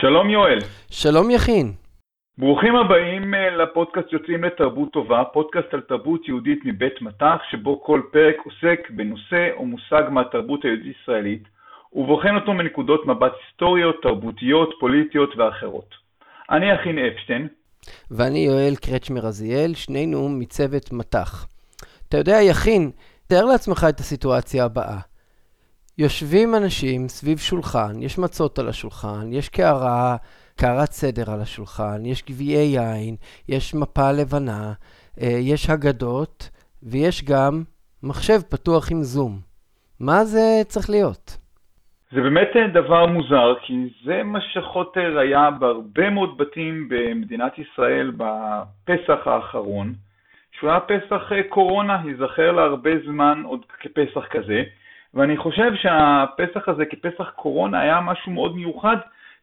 שלום יואל. שלום יכין. ברוכים הבאים אה, לפודקאסט יוצאים לתרבות טובה, פודקאסט על תרבות יהודית מבית מטח, שבו כל פרק עוסק בנושא או מושג מהתרבות היהודית ישראלית, ובוחן אותו מנקודות מבט היסטוריות, תרבותיות, פוליטיות ואחרות. אני יכין אפשטיין. ואני יואל קרצ'מר עזיאל, שנינו מצוות מטח. אתה יודע, יכין, תאר לעצמך את הסיטואציה הבאה. יושבים אנשים סביב שולחן, יש מצות על השולחן, יש קערה, קערת סדר על השולחן, יש גביעי יין, יש מפה לבנה, אה, יש הגדות, ויש גם מחשב פתוח עם זום. מה זה צריך להיות? זה באמת אה, דבר מוזר, כי זה מה שחוטר היה בהרבה מאוד בתים במדינת ישראל בפסח האחרון, שהוא היה פסח אה, קורונה, ייזכר להרבה זמן עוד כפסח כזה, ואני חושב שהפסח הזה כפסח קורונה היה משהו מאוד מיוחד,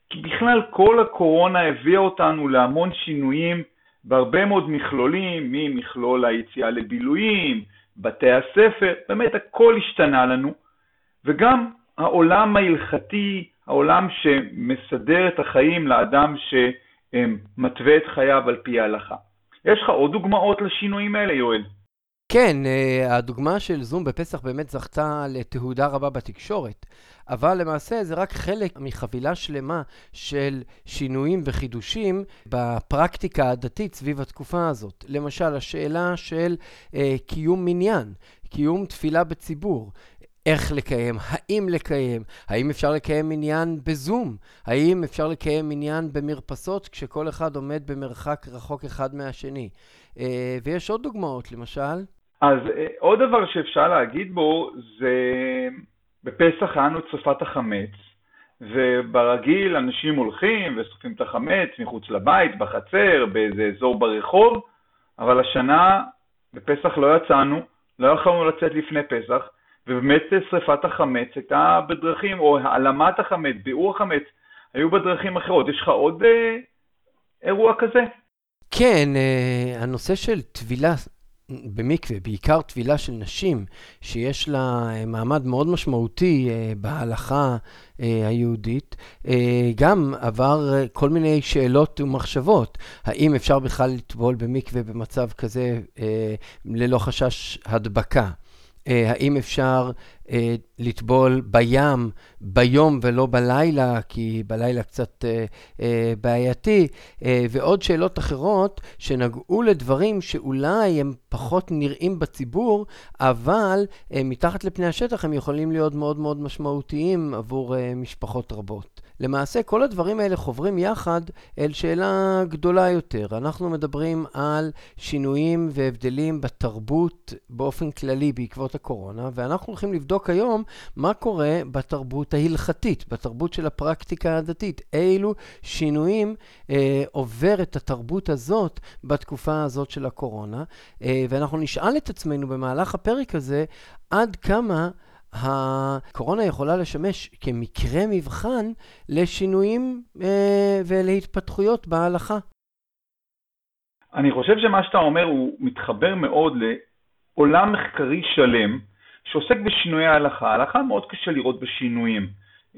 כי בכלל כל הקורונה הביאה אותנו להמון שינויים בהרבה מאוד מכלולים, ממכלול היציאה לבילויים, בתי הספר, באמת הכל השתנה לנו, וגם העולם ההלכתי, העולם שמסדר את החיים לאדם שמתווה את חייו על פי ההלכה. יש לך עוד דוגמאות לשינויים האלה, יואל? כן, אה, הדוגמה של זום בפסח באמת זכתה לתהודה רבה בתקשורת, אבל למעשה זה רק חלק מחבילה שלמה של שינויים וחידושים בפרקטיקה הדתית סביב התקופה הזאת. למשל, השאלה של אה, קיום מניין, קיום תפילה בציבור. איך לקיים, האם לקיים, האם אפשר לקיים מניין בזום, האם אפשר לקיים מניין במרפסות כשכל אחד עומד במרחק רחוק אחד מהשני. אה, ויש עוד דוגמאות, למשל. אז אה, עוד דבר שאפשר להגיד בו זה בפסח את שרפת החמץ, וברגיל אנשים הולכים ושורפים את החמץ מחוץ לבית, בחצר, באיזה אזור ברחוב, אבל השנה בפסח לא יצאנו, לא יכולנו לצאת לפני פסח, ובאמת שרפת החמץ הייתה בדרכים, או העלמת החמץ, ביעור החמץ, היו בדרכים אחרות. יש לך עוד אה, אירוע כזה? כן, אה, הנושא של טבילה במקווה, בעיקר טבילה של נשים, שיש לה אה, מעמד מאוד משמעותי אה, בהלכה אה, היהודית, גם עבר כל מיני שאלות ומחשבות. האם אפשר בכלל לטבול במקווה במצב כזה ללא חשש הדבקה? האם אפשר לטבול בים ביום ולא בלילה, כי בלילה קצת אה, אה, בעייתי, אה, ועוד שאלות אחרות שנגעו לדברים שאולי הם פחות נראים בציבור, אבל אה, מתחת לפני השטח הם יכולים להיות מאוד מאוד משמעותיים עבור אה, משפחות רבות. למעשה, כל הדברים האלה חוברים יחד אל שאלה גדולה יותר. אנחנו מדברים על שינויים והבדלים בתרבות באופן כללי בעקבות הקורונה, ואנחנו הולכים לבדוק לבדוק היום מה קורה בתרבות ההלכתית, בתרבות של הפרקטיקה הדתית. אילו שינויים אה, עוברת התרבות הזאת בתקופה הזאת של הקורונה, אה, ואנחנו נשאל את עצמנו במהלך הפרק הזה עד כמה הקורונה יכולה לשמש כמקרה מבחן לשינויים אה, ולהתפתחויות בהלכה. אני חושב שמה שאתה אומר הוא מתחבר מאוד לעולם מחקרי שלם שעוסק בשינויי ההלכה. ההלכה מאוד קשה לראות בשינויים.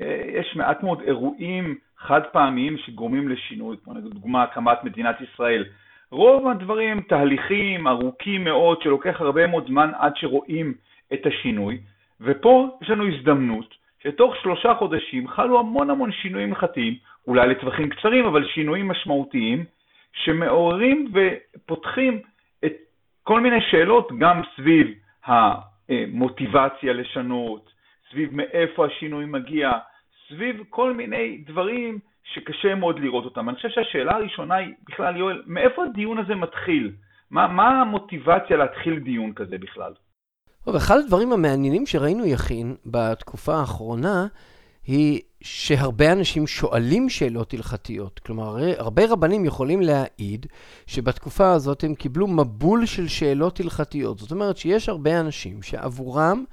אה, יש מעט מאוד אירועים חד פעמיים שגורמים לשינוי, כמו לדוגמה הקמת מדינת ישראל. רוב הדברים תהליכים ארוכים מאוד שלוקח הרבה מאוד זמן עד שרואים את השינוי, ופה יש לנו הזדמנות שתוך שלושה חודשים חלו המון המון שינויים הלכתיים, אולי לטווחים קצרים, אבל שינויים משמעותיים, שמעוררים ופותחים את כל מיני שאלות גם סביב המוטיבציה לשנות, סביב מאיפה השינוי מגיע, סביב כל מיני דברים שקשה מאוד לראות אותם. אני חושב שהשאלה הראשונה היא בכלל, יואל, מאיפה הדיון הזה מתחיל? מה, מה המוטיבציה להתחיל דיון כזה בכלל? טוב, אחד הדברים המעניינים שראינו, יכין, בתקופה האחרונה, היא שהרבה אנשים שואלים שאלות הלכתיות. כלומר, הרבה רבנים יכולים להעיד שבתקופה הזאת הם קיבלו מבול של שאלות הלכתיות. זאת אומרת שיש הרבה אנשים שעבורם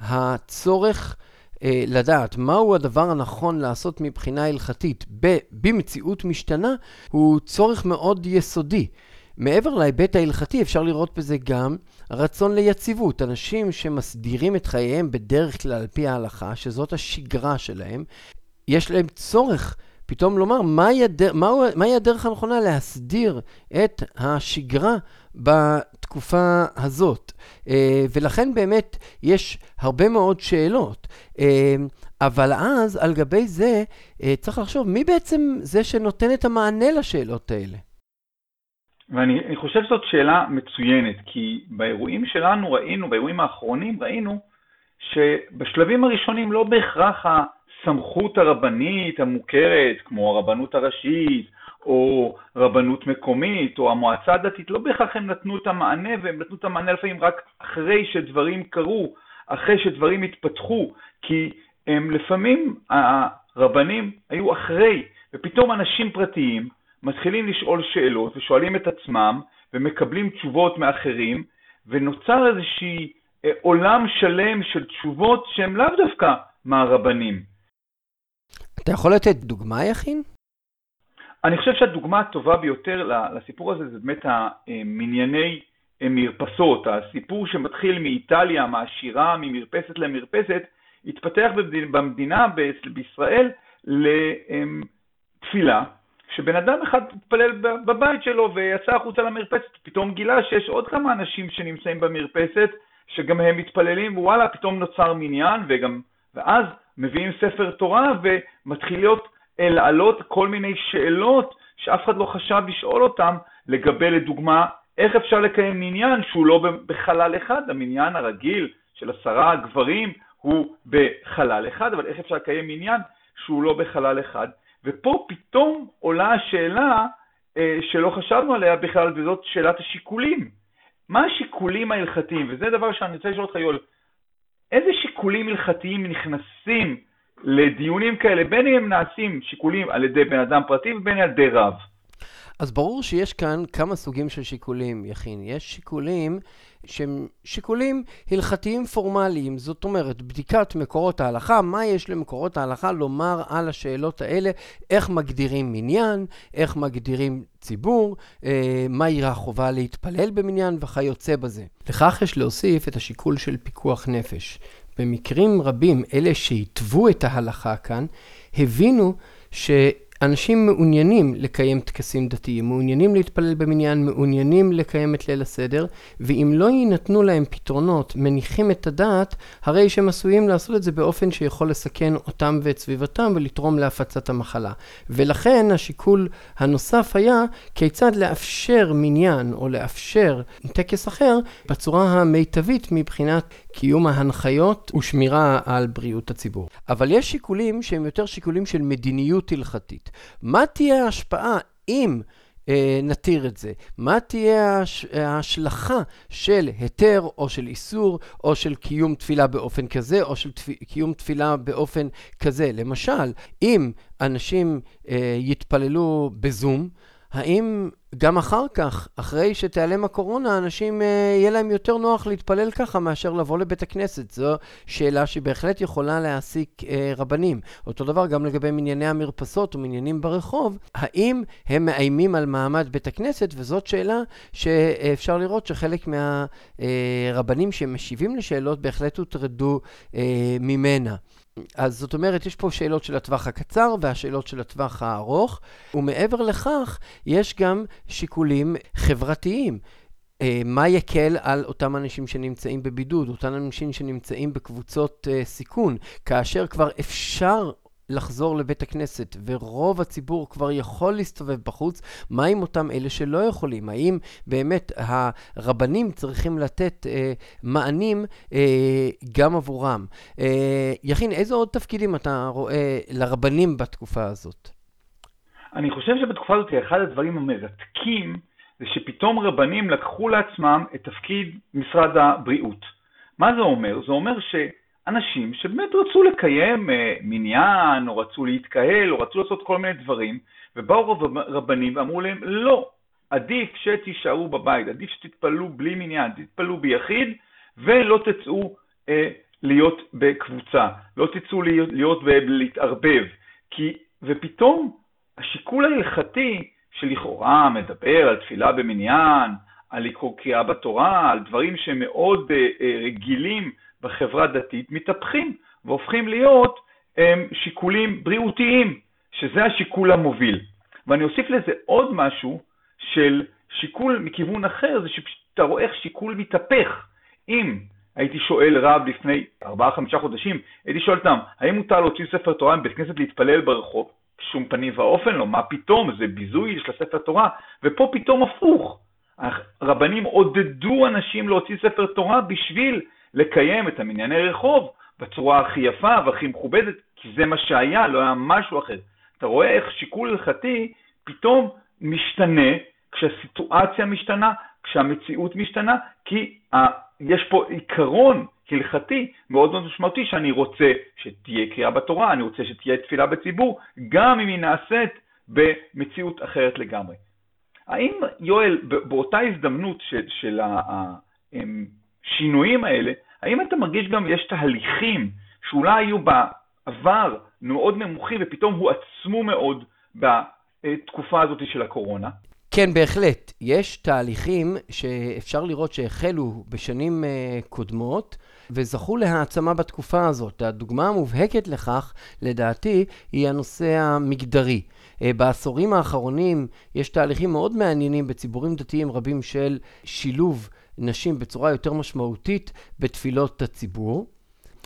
הצורך אה, לדעת מהו הדבר הנכון לעשות מבחינה הלכתית במציאות משתנה הוא צורך מאוד יסודי. מעבר להיבט ההלכתי, אפשר לראות בזה גם רצון ליציבות. אנשים שמסדירים את חייהם בדרך כלל על פי ההלכה, שזאת השגרה שלהם, יש להם צורך פתאום לומר מהי הדר, מה, מה הדרך הנכונה להסדיר את השגרה בתקופה הזאת. אה, ולכן באמת יש הרבה מאוד שאלות. אה, אבל אז, על גבי זה, אה, צריך לחשוב, מי בעצם זה שנותן את המענה לשאלות האלה? ואני חושב שזאת שאלה מצוינת, כי באירועים שלנו ראינו, באירועים האחרונים ראינו, שבשלבים הראשונים לא בהכרח הסמכות הרבנית המוכרת, כמו הרבנות הראשית, או רבנות מקומית, או המועצה הדתית, לא בהכרח הם נתנו את המענה, והם נתנו את המענה לפעמים רק אחרי שדברים קרו, אחרי שדברים התפתחו, כי הם לפעמים, הרבנים היו אחרי, ופתאום אנשים פרטיים מתחילים לשאול שאלות ושואלים את עצמם ומקבלים תשובות מאחרים, ונוצר איזושהי אה, עולם שלם של תשובות שהן לאו דווקא מהרבנים. אתה יכול לתת דוגמה, יכין? אני חושב שהדוגמה הטובה ביותר לסיפור הזה זה באמת המנייני אה, מרפסות, הסיפור שמתחיל מאיטליה, מהשירה, ממרפסת למרפסת, התפתח במדינה, בישראל, לתפילה, שבן אדם אחד התפלל בבית שלו ויצא החוצה למרפסת, פתאום גילה שיש עוד כמה אנשים שנמצאים במרפסת, שגם הם מתפללים, ווואלה, פתאום נוצר מניין, וגם, ואז מביאים ספר תורה ומתחילות לעלות כל מיני שאלות שאף אחד לא חשב לשאול אותם לגבי, לדוגמה, איך אפשר לקיים מניין שהוא לא בחלל אחד, המניין הרגיל של עשרה גברים הוא בחלל אחד, אבל איך אפשר לקיים מניין שהוא לא בחלל אחד? ופה פתאום עולה השאלה אה, שלא חשבנו עליה בכלל, וזאת שאלת השיקולים. מה השיקולים ההלכתיים? וזה דבר שאני רוצה לשאול אותך, יואל, איזה שיקולים הלכתיים נכנסים לדיונים כאלה, בין אם הם נעשים שיקולים על ידי בן אדם פרטי ובין על ידי רב? אז ברור שיש כאן כמה סוגים של שיקולים, יכין. יש שיקולים שהם שיקולים הלכתיים פורמליים, זאת אומרת, בדיקת מקורות ההלכה, מה יש למקורות ההלכה לומר על השאלות האלה, איך מגדירים מניין, איך מגדירים ציבור, אה, מהי החובה להתפלל במניין וכיוצא בזה. לכך יש להוסיף את השיקול של פיקוח נפש. במקרים רבים, אלה שהתוו את ההלכה כאן, הבינו ש... אנשים מעוניינים לקיים טקסים דתיים, מעוניינים להתפלל במניין, מעוניינים לקיים את ליל הסדר, ואם לא יינתנו להם פתרונות מניחים את הדעת, הרי שהם עשויים לעשות את זה באופן שיכול לסכן אותם ואת סביבתם ולתרום להפצת המחלה. ולכן השיקול הנוסף היה כיצד לאפשר מניין או לאפשר טקס אחר בצורה המיטבית מבחינת קיום ההנחיות ושמירה על בריאות הציבור. אבל יש שיקולים שהם יותר שיקולים של מדיניות הלכתית. מה תהיה ההשפעה אם אה, נתיר את זה? מה תהיה ההש... ההשלכה של היתר או של איסור או של קיום תפילה באופן כזה או של תפ... קיום תפילה באופן כזה? למשל, אם אנשים אה, יתפללו בזום, האם גם אחר כך, אחרי שתיעלם הקורונה, אנשים, אה, יהיה להם יותר נוח להתפלל ככה מאשר לבוא לבית הכנסת. זו שאלה שבהחלט יכולה להעסיק אה, רבנים. אותו דבר גם לגבי מנייני המרפסות ומניינים ברחוב, האם הם מאיימים על מעמד בית הכנסת? וזאת שאלה שאפשר לראות שחלק מהרבנים אה, שמשיבים לשאלות בהחלט הוטרדו ממנה. אז זאת אומרת, יש פה שאלות של הטווח הקצר והשאלות של הטווח הארוך, ומעבר לכך, יש גם שיקולים חברתיים. אה, מה יקל על אותם אנשים שנמצאים בבידוד, אותם אנשים שנמצאים בקבוצות uh, סיכון, כאשר כבר אפשר לחזור לבית הכנסת, ורוב הציבור כבר יכול להסתובב בחוץ, מה עם אותם אלה שלא יכולים? האם באמת הרבנים צריכים לתת אה, מענים אה, גם עבורם? אה, יכין, איזה עוד תפקידים אתה רואה לרבנים בתקופה הזאת? אני חושב שבתקופה הזאת אחד הדברים המרתקים זה שפתאום רבנים לקחו לעצמם את תפקיד משרד הבריאות. מה זה אומר? זה אומר ש... אנשים שבאמת רצו לקיים אה, מניין, או רצו להתקהל, או רצו לעשות כל מיני דברים, ובאו רבנים ואמרו להם, לא, עדיף שתישארו בבית, עדיף שתתפללו בלי מניין, תתפללו ביחיד, ולא תצאו אה, להיות בקבוצה, לא תצאו להיות, להיות ולהתערבב. כי, ופתאום השיקול ההלכתי שלכאורה מדבר על תפילה במניין, על לקרוא קריאה בתורה, על דברים שהם מאוד אה, אה, רגילים בחברה דתית מתהפכים והופכים להיות הם, שיקולים בריאותיים, שזה השיקול המוביל. ואני אוסיף לזה עוד משהו של שיקול מכיוון אחר, זה שאתה רואה איך שיקול מתהפך. אם הייתי שואל רב לפני 4-5 חודשים, הייתי שואל אותם, האם מותר להוציא ספר תורה מבית כנסת להתפלל ברחוב? שום פנים ואופן לא, מה פתאום, זה ביזוי של הספר תורה, ופה פתאום הפוך. הרבנים עודדו אנשים להוציא ספר תורה בשביל לקיים את המנייני רחוב בצורה הכי יפה והכי מכובדת, כי זה מה שהיה, לא היה משהו אחר. אתה רואה איך שיקול הלכתי פתאום משתנה כשהסיטואציה משתנה, כשהמציאות משתנה, כי ה... יש פה עיקרון הלכתי מאוד מאוד משמעותי שאני רוצה שתהיה קריאה בתורה, אני רוצה שתהיה תפילה בציבור, גם אם היא נעשית במציאות אחרת לגמרי. האם, יואל, באותה הזדמנות של, של השינויים האלה, האם אתה מרגיש גם יש תהליכים שאולי היו בעבר מאוד נמוכים ופתאום הועצמו מאוד בתקופה הזאת של הקורונה? כן, בהחלט. יש תהליכים שאפשר לראות שהחלו בשנים uh, קודמות וזכו להעצמה בתקופה הזאת. הדוגמה המובהקת לכך, לדעתי, היא הנושא המגדרי. Uh, בעשורים האחרונים יש תהליכים מאוד מעניינים בציבורים דתיים רבים של שילוב נשים בצורה יותר משמעותית בתפילות הציבור,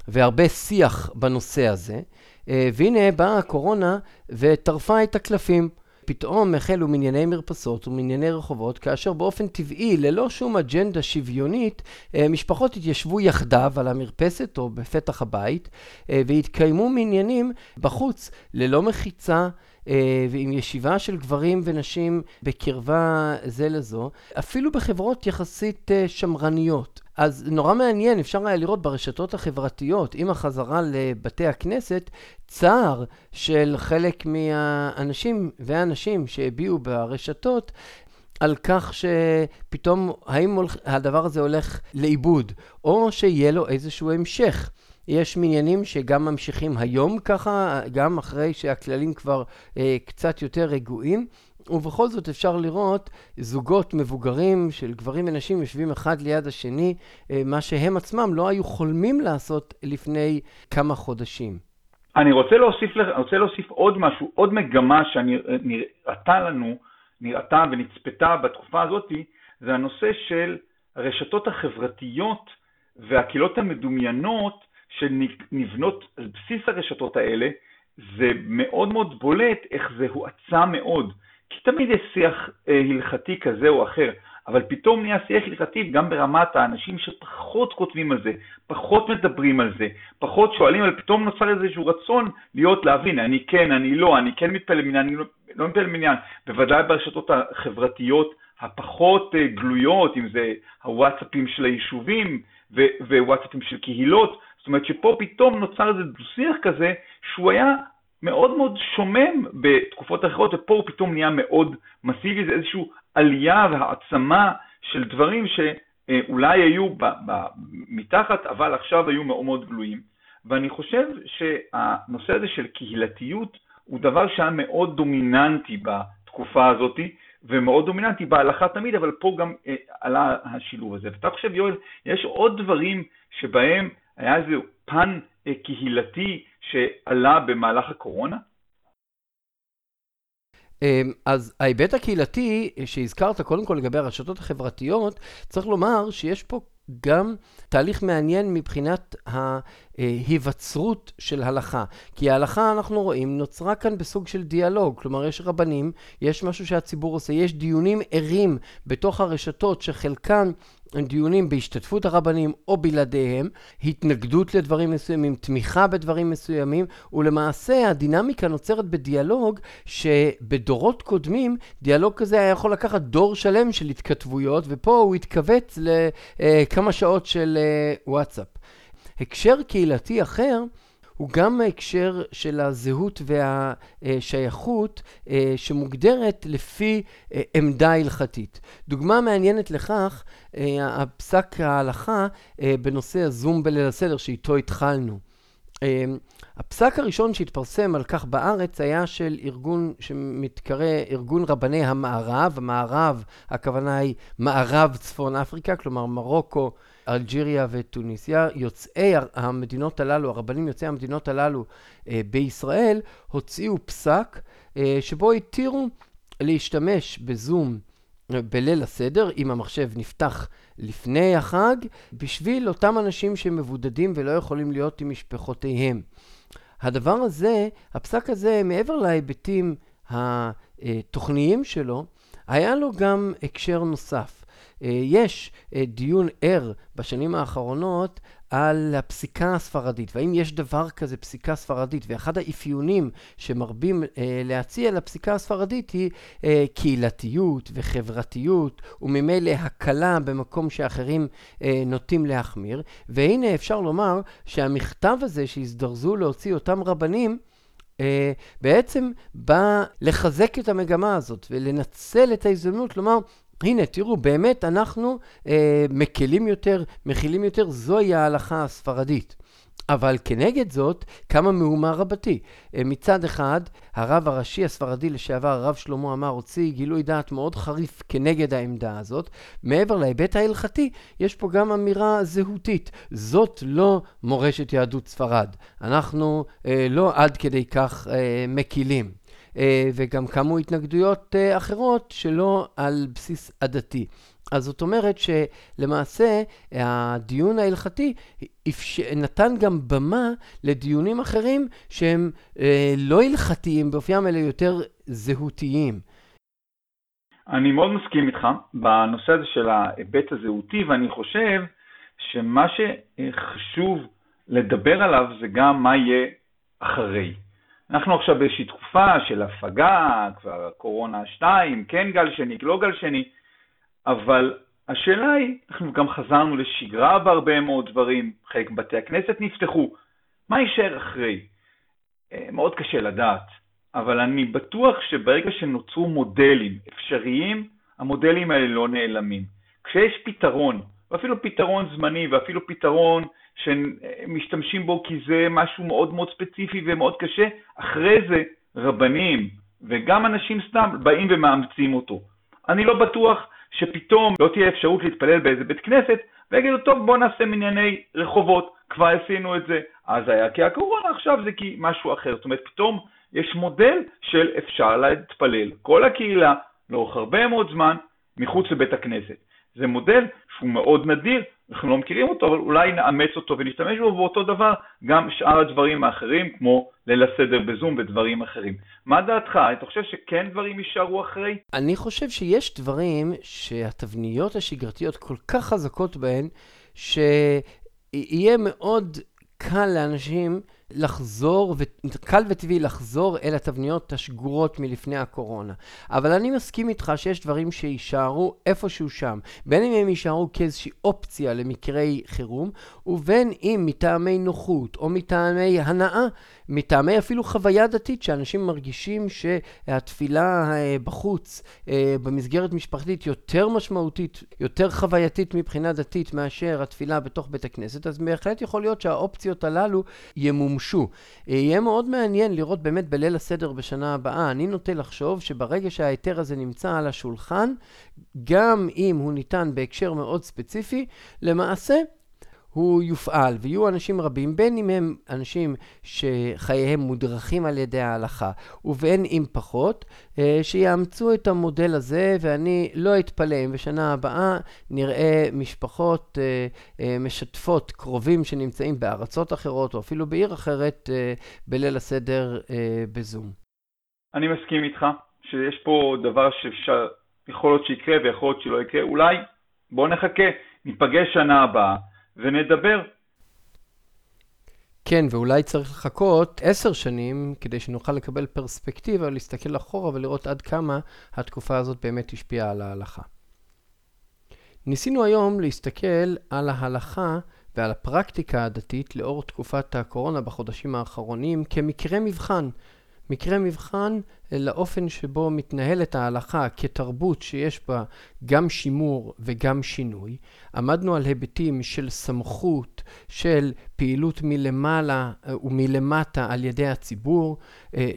והרבה שיח בנושא הזה. Uh, והנה באה הקורונה וטרפה את הקלפים. פתאום החלו מנייני מרפסות ומנייני רחובות, כאשר באופן טבעי, ללא שום אג'נדה שוויונית, אה, משפחות התיישבו יחדיו על המרפסת או בפתח הבית, אה, והתקיימו מניינים בחוץ, ללא מחיצה. אה, ועם ישיבה של גברים ונשים בקרבה זה לזו, אפילו בחברות יחסית שמרניות. אז נורא מעניין, אפשר היה לראות ברשתות החברתיות, עם החזרה לבתי הכנסת, צער של חלק מהאנשים והאנשים שהביעו ברשתות על כך שפתאום, האם הדבר הזה הולך לאיבוד, או שיהיה לו איזשהו המשך. יש מניינים שגם ממשיכים היום ככה, גם אחרי שהכללים כבר אה, קצת יותר רגועים. ובכל זאת אפשר לראות זוגות מבוגרים של גברים ונשים יושבים אחד ליד השני, אה, מה שהם עצמם לא היו חולמים לעשות לפני כמה חודשים. אני רוצה להוסיף, רוצה להוסיף עוד משהו, עוד מגמה שנראתה לנו, נראתה ונצפתה בתקופה הזאת, זה הנושא של הרשתות החברתיות והקהילות המדומיינות שנבנות על בסיס הרשתות האלה, זה מאוד מאוד בולט איך זה הואצה מאוד. כי תמיד יש שיח אה, הלכתי כזה או אחר, אבל פתאום נהיה שיח הלכתי גם ברמת האנשים שפחות כותבים על זה, פחות מדברים על זה, פחות שואלים, אבל פתאום נוצר איזשהו רצון להיות, להבין, אני כן, אני לא, אני כן מתפלל מניין, אני לא, לא מתפלל מניין, בוודאי ברשתות החברתיות הפחות אה, גלויות, אם זה הוואטסאפים של היישובים ווואטסאפים של קהילות, זאת אומרת שפה פתאום נוצר איזה דו-שיח כזה שהוא היה מאוד מאוד שומם בתקופות אחרות, ופה הוא פתאום נהיה מאוד מסיבי, זה איזושהי עלייה והעצמה של דברים שאולי היו ב, ב, מתחת, אבל עכשיו היו מאוד מאוד גלויים. ואני חושב שהנושא הזה של קהילתיות הוא דבר שהיה מאוד דומיננטי בתקופה הזאת, ומאוד דומיננטי בהלכה תמיד, אבל פה גם אה, עלה השילוב הזה. ואתה חושב, יואל, יש עוד דברים שבהם היה איזה פן אה, קהילתי שעלה במהלך הקורונה? אמ, אז ההיבט הקהילתי שהזכרת, קודם כל לגבי הרשתות החברתיות, צריך לומר שיש פה גם תהליך מעניין מבחינת ההיווצרות של הלכה. כי ההלכה, אנחנו רואים, נוצרה כאן בסוג של דיאלוג. כלומר, יש רבנים, יש משהו שהציבור עושה, יש דיונים ערים בתוך הרשתות שחלקן דיונים בהשתתפות הרבנים או בלעדיהם, התנגדות לדברים מסוימים, תמיכה בדברים מסוימים, ולמעשה הדינמיקה נוצרת בדיאלוג שבדורות קודמים, דיאלוג כזה היה יכול לקחת דור שלם של התכתבויות, ופה הוא התכווץ לכמה שעות של אה, וואטסאפ. הקשר קהילתי אחר הוא גם ההקשר של הזהות והשייכות אה, שמוגדרת לפי אה, עמדה הלכתית. דוגמה מעניינת לכך, אה, הפסק ההלכה בנושא הזום בליל הסדר שאיתו התחלנו. הפסק הראשון שהתפרסם על כך בארץ היה של ארגון שמתקרא ארגון רבני המערב. המערב, הכוונה היא מערב צפון אפריקה, כלומר מרוקו, אלג'יריה וטוניסיה, יוצאי המדינות הללו, הרבנים יוצאי המדינות הללו אה, בישראל, הוציאו פסק אה, שבו התירו להשתמש בזום בליל הסדר, אם המחשב נפתח לפני החג, בשביל אותם אנשים שמבודדים ולא יכולים להיות עם משפחותיהם. הדבר הזה, הפסק הזה, מעבר להיבטים התוכניים שלו, היה לו גם הקשר נוסף. אה, יש אה, דיון ער בשנים האחרונות על הפסיקה הספרדית, והאם יש דבר כזה פסיקה ספרדית, ואחד האפיונים שמרבים אה, להציע לפסיקה הספרדית היא קהילתיות וחברתיות, וממילא הקלה במקום שאחרים נוטים להחמיר, והנה אפשר לומר שהמכתב הזה שהזדרזו להוציא אותם רבנים, Uh, בעצם בא לחזק את המגמה הזאת ולנצל את ההזדמנות לומר, הנה, תראו, באמת אנחנו אה, מקלים יותר, מכילים יותר, זוהי ההלכה הספרדית. אבל כנגד זאת, קמה מהומה רבתי. אה, מצד אחד, הרב הראשי הספרדי לשעבר, הרב שלמה אמר, הוציא גילוי דעת מאוד חריף כנגד העמדה הזאת. מעבר להיבט ההלכתי, יש פה גם אמירה זהותית. זאת לא מורשת יהדות ספרד. אנחנו אה, לא עד כדי כך אה, מקילים. אה, וגם קמו התנגדויות אה, אחרות שלא על בסיס עדתי. אז זאת אומרת שלמעשה הדיון ההלכתי נתן גם במה לדיונים אחרים שהם אה, לא הלכתיים באופיים אלא יותר זהותיים. אני מאוד מסכים איתך בנושא הזה של ההיבט הזהותי ואני חושב שמה שחשוב לדבר עליו זה גם מה יהיה אחרי. אנחנו עכשיו באיזושהי תקופה של הפגה, כבר קורונה 2, כן גל שני, לא גל שני, אבל השאלה היא, אנחנו גם חזרנו לשגרה בהרבה מאוד דברים, חלק מבתי הכנסת נפתחו, מה יישאר אחרי? אה, מאוד קשה לדעת, אבל אני בטוח שברגע שנוצרו מודלים אפשריים, המודלים האלה לא נעלמים. כשיש פתרון, ואפילו פתרון זמני, ואפילו פתרון שמשתמשים בו כי זה משהו מאוד מאוד ספציפי ומאוד קשה, אחרי זה רבנים וגם אנשים סתם באים ומאמצים אותו. אני לא בטוח שפתאום לא תהיה אפשרות להתפלל באיזה בית כנסת ויגידו, טוב, בוא נעשה מנייני רחובות, כבר עשינו את זה, אז היה כי הקורונה, עכשיו זה כי משהו אחר. זאת אומרת, פתאום יש מודל של אפשר להתפלל, כל הקהילה, לאורך הרבה מאוד זמן, מחוץ לבית הכנסת. זה מודל שהוא מאוד נדיר, אנחנו לא מכירים אותו, אבל אולי נאמץ אותו ונשתמש בו, ואותו דבר גם שאר הדברים האחרים, כמו ליל הסדר בזום ודברים אחרים. מה דעתך? אתה חושב שכן דברים יישארו אחרי? אני חושב שיש דברים שהתבניות השגרתיות כל כך חזקות בהן, שיהיה מאוד קל לאנשים לחזור, וקל וטבעי לחזור אל התבניות השגורות מלפני הקורונה. אבל אני מסכים איתך שיש דברים שיישארו איפשהו שם, בין אם הם יישארו כאיזושהי אופציה למקרי חירום, ובין אם מטעמי נוחות או מטעמי הנאה, מטעמי אפילו חוויה דתית, שאנשים מרגישים שהתפילה אה, בחוץ, אה, במסגרת משפחתית, יותר משמעותית, יותר חווייתית מבחינה דתית מאשר התפילה בתוך בית הכנסת, אז בהחלט יכול להיות שהאופציות הללו ימומשו. אה, יהיה מאוד מעניין לראות באמת בליל הסדר בשנה הבאה. אני נוטה לחשוב שברגע שההיתר הזה נמצא על השולחן, גם אם הוא ניתן בהקשר מאוד ספציפי, למעשה הוא יופעל, ויהיו אנשים רבים, בין אם הם אנשים שחייהם מודרכים על ידי ההלכה, ובין אם פחות, אה, שיאמצו את המודל הזה, ואני לא אתפלא אם בשנה הבאה נראה משפחות אה, אה, משתפות קרובים שנמצאים בארצות אחרות, או אפילו בעיר אחרת, בליל הסדר בזום. אני מסכים איתך שיש פה דבר שאפשר, יכול להיות שיקרה ויכול להיות שלא יקרה. אולי, בואו נחכה, ניפגש שנה הבאה. ונדבר. כן, ואולי צריך לחכות עשר שנים כדי שנוכל לקבל פרספקטיבה, להסתכל אחורה ולראות עד כמה התקופה הזאת באמת השפיעה על ההלכה. ניסינו היום להסתכל על ההלכה ועל הפרקטיקה הדתית לאור תקופת הקורונה בחודשים האחרונים כמקרה מבחן. מקרה מבחן לאופן שבו מתנהלת ההלכה כתרבות שיש בה גם שימור וגם שינוי. עמדנו על היבטים של סמכות, של פעילות מלמעלה ומלמטה על ידי הציבור,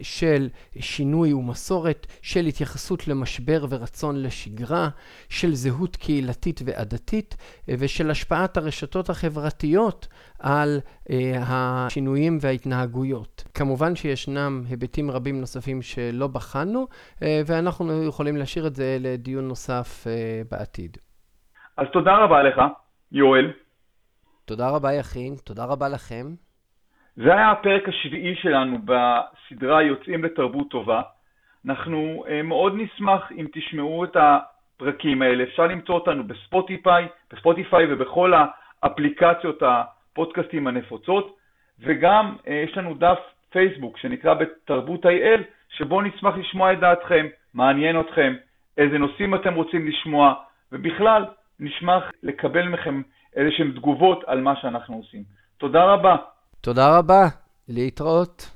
של שינוי ומסורת, של התייחסות למשבר ורצון לשגרה, של זהות קהילתית ועדתית ושל השפעת הרשתות החברתיות על השינויים וההתנהגויות. כמובן שישנם היבטים רבים נוספים שלא בחנו, ואנחנו יכולים להשאיר את זה לדיון נוסף בעתיד. אז תודה רבה לך, יואל. תודה רבה, יכין. תודה רבה לכם. זה היה הפרק השביעי שלנו בסדרה יוצאים לתרבות טובה. אנחנו מאוד נשמח אם תשמעו את הפרקים האלה. אפשר למצוא אותנו בספוטיפיי, בספוטיפיי ובכל האפליקציות הפודקאסטים הנפוצות, וגם יש לנו דף פייסבוק שנקרא בתרבות IL, שבו נשמח לשמוע את דעתכם, מעניין אתכם, איזה נושאים אתם רוצים לשמוע, ובכלל, נשמח לקבל מכם איזה שהן תגובות על מה שאנחנו עושים. תודה רבה. תודה רבה, להתראות.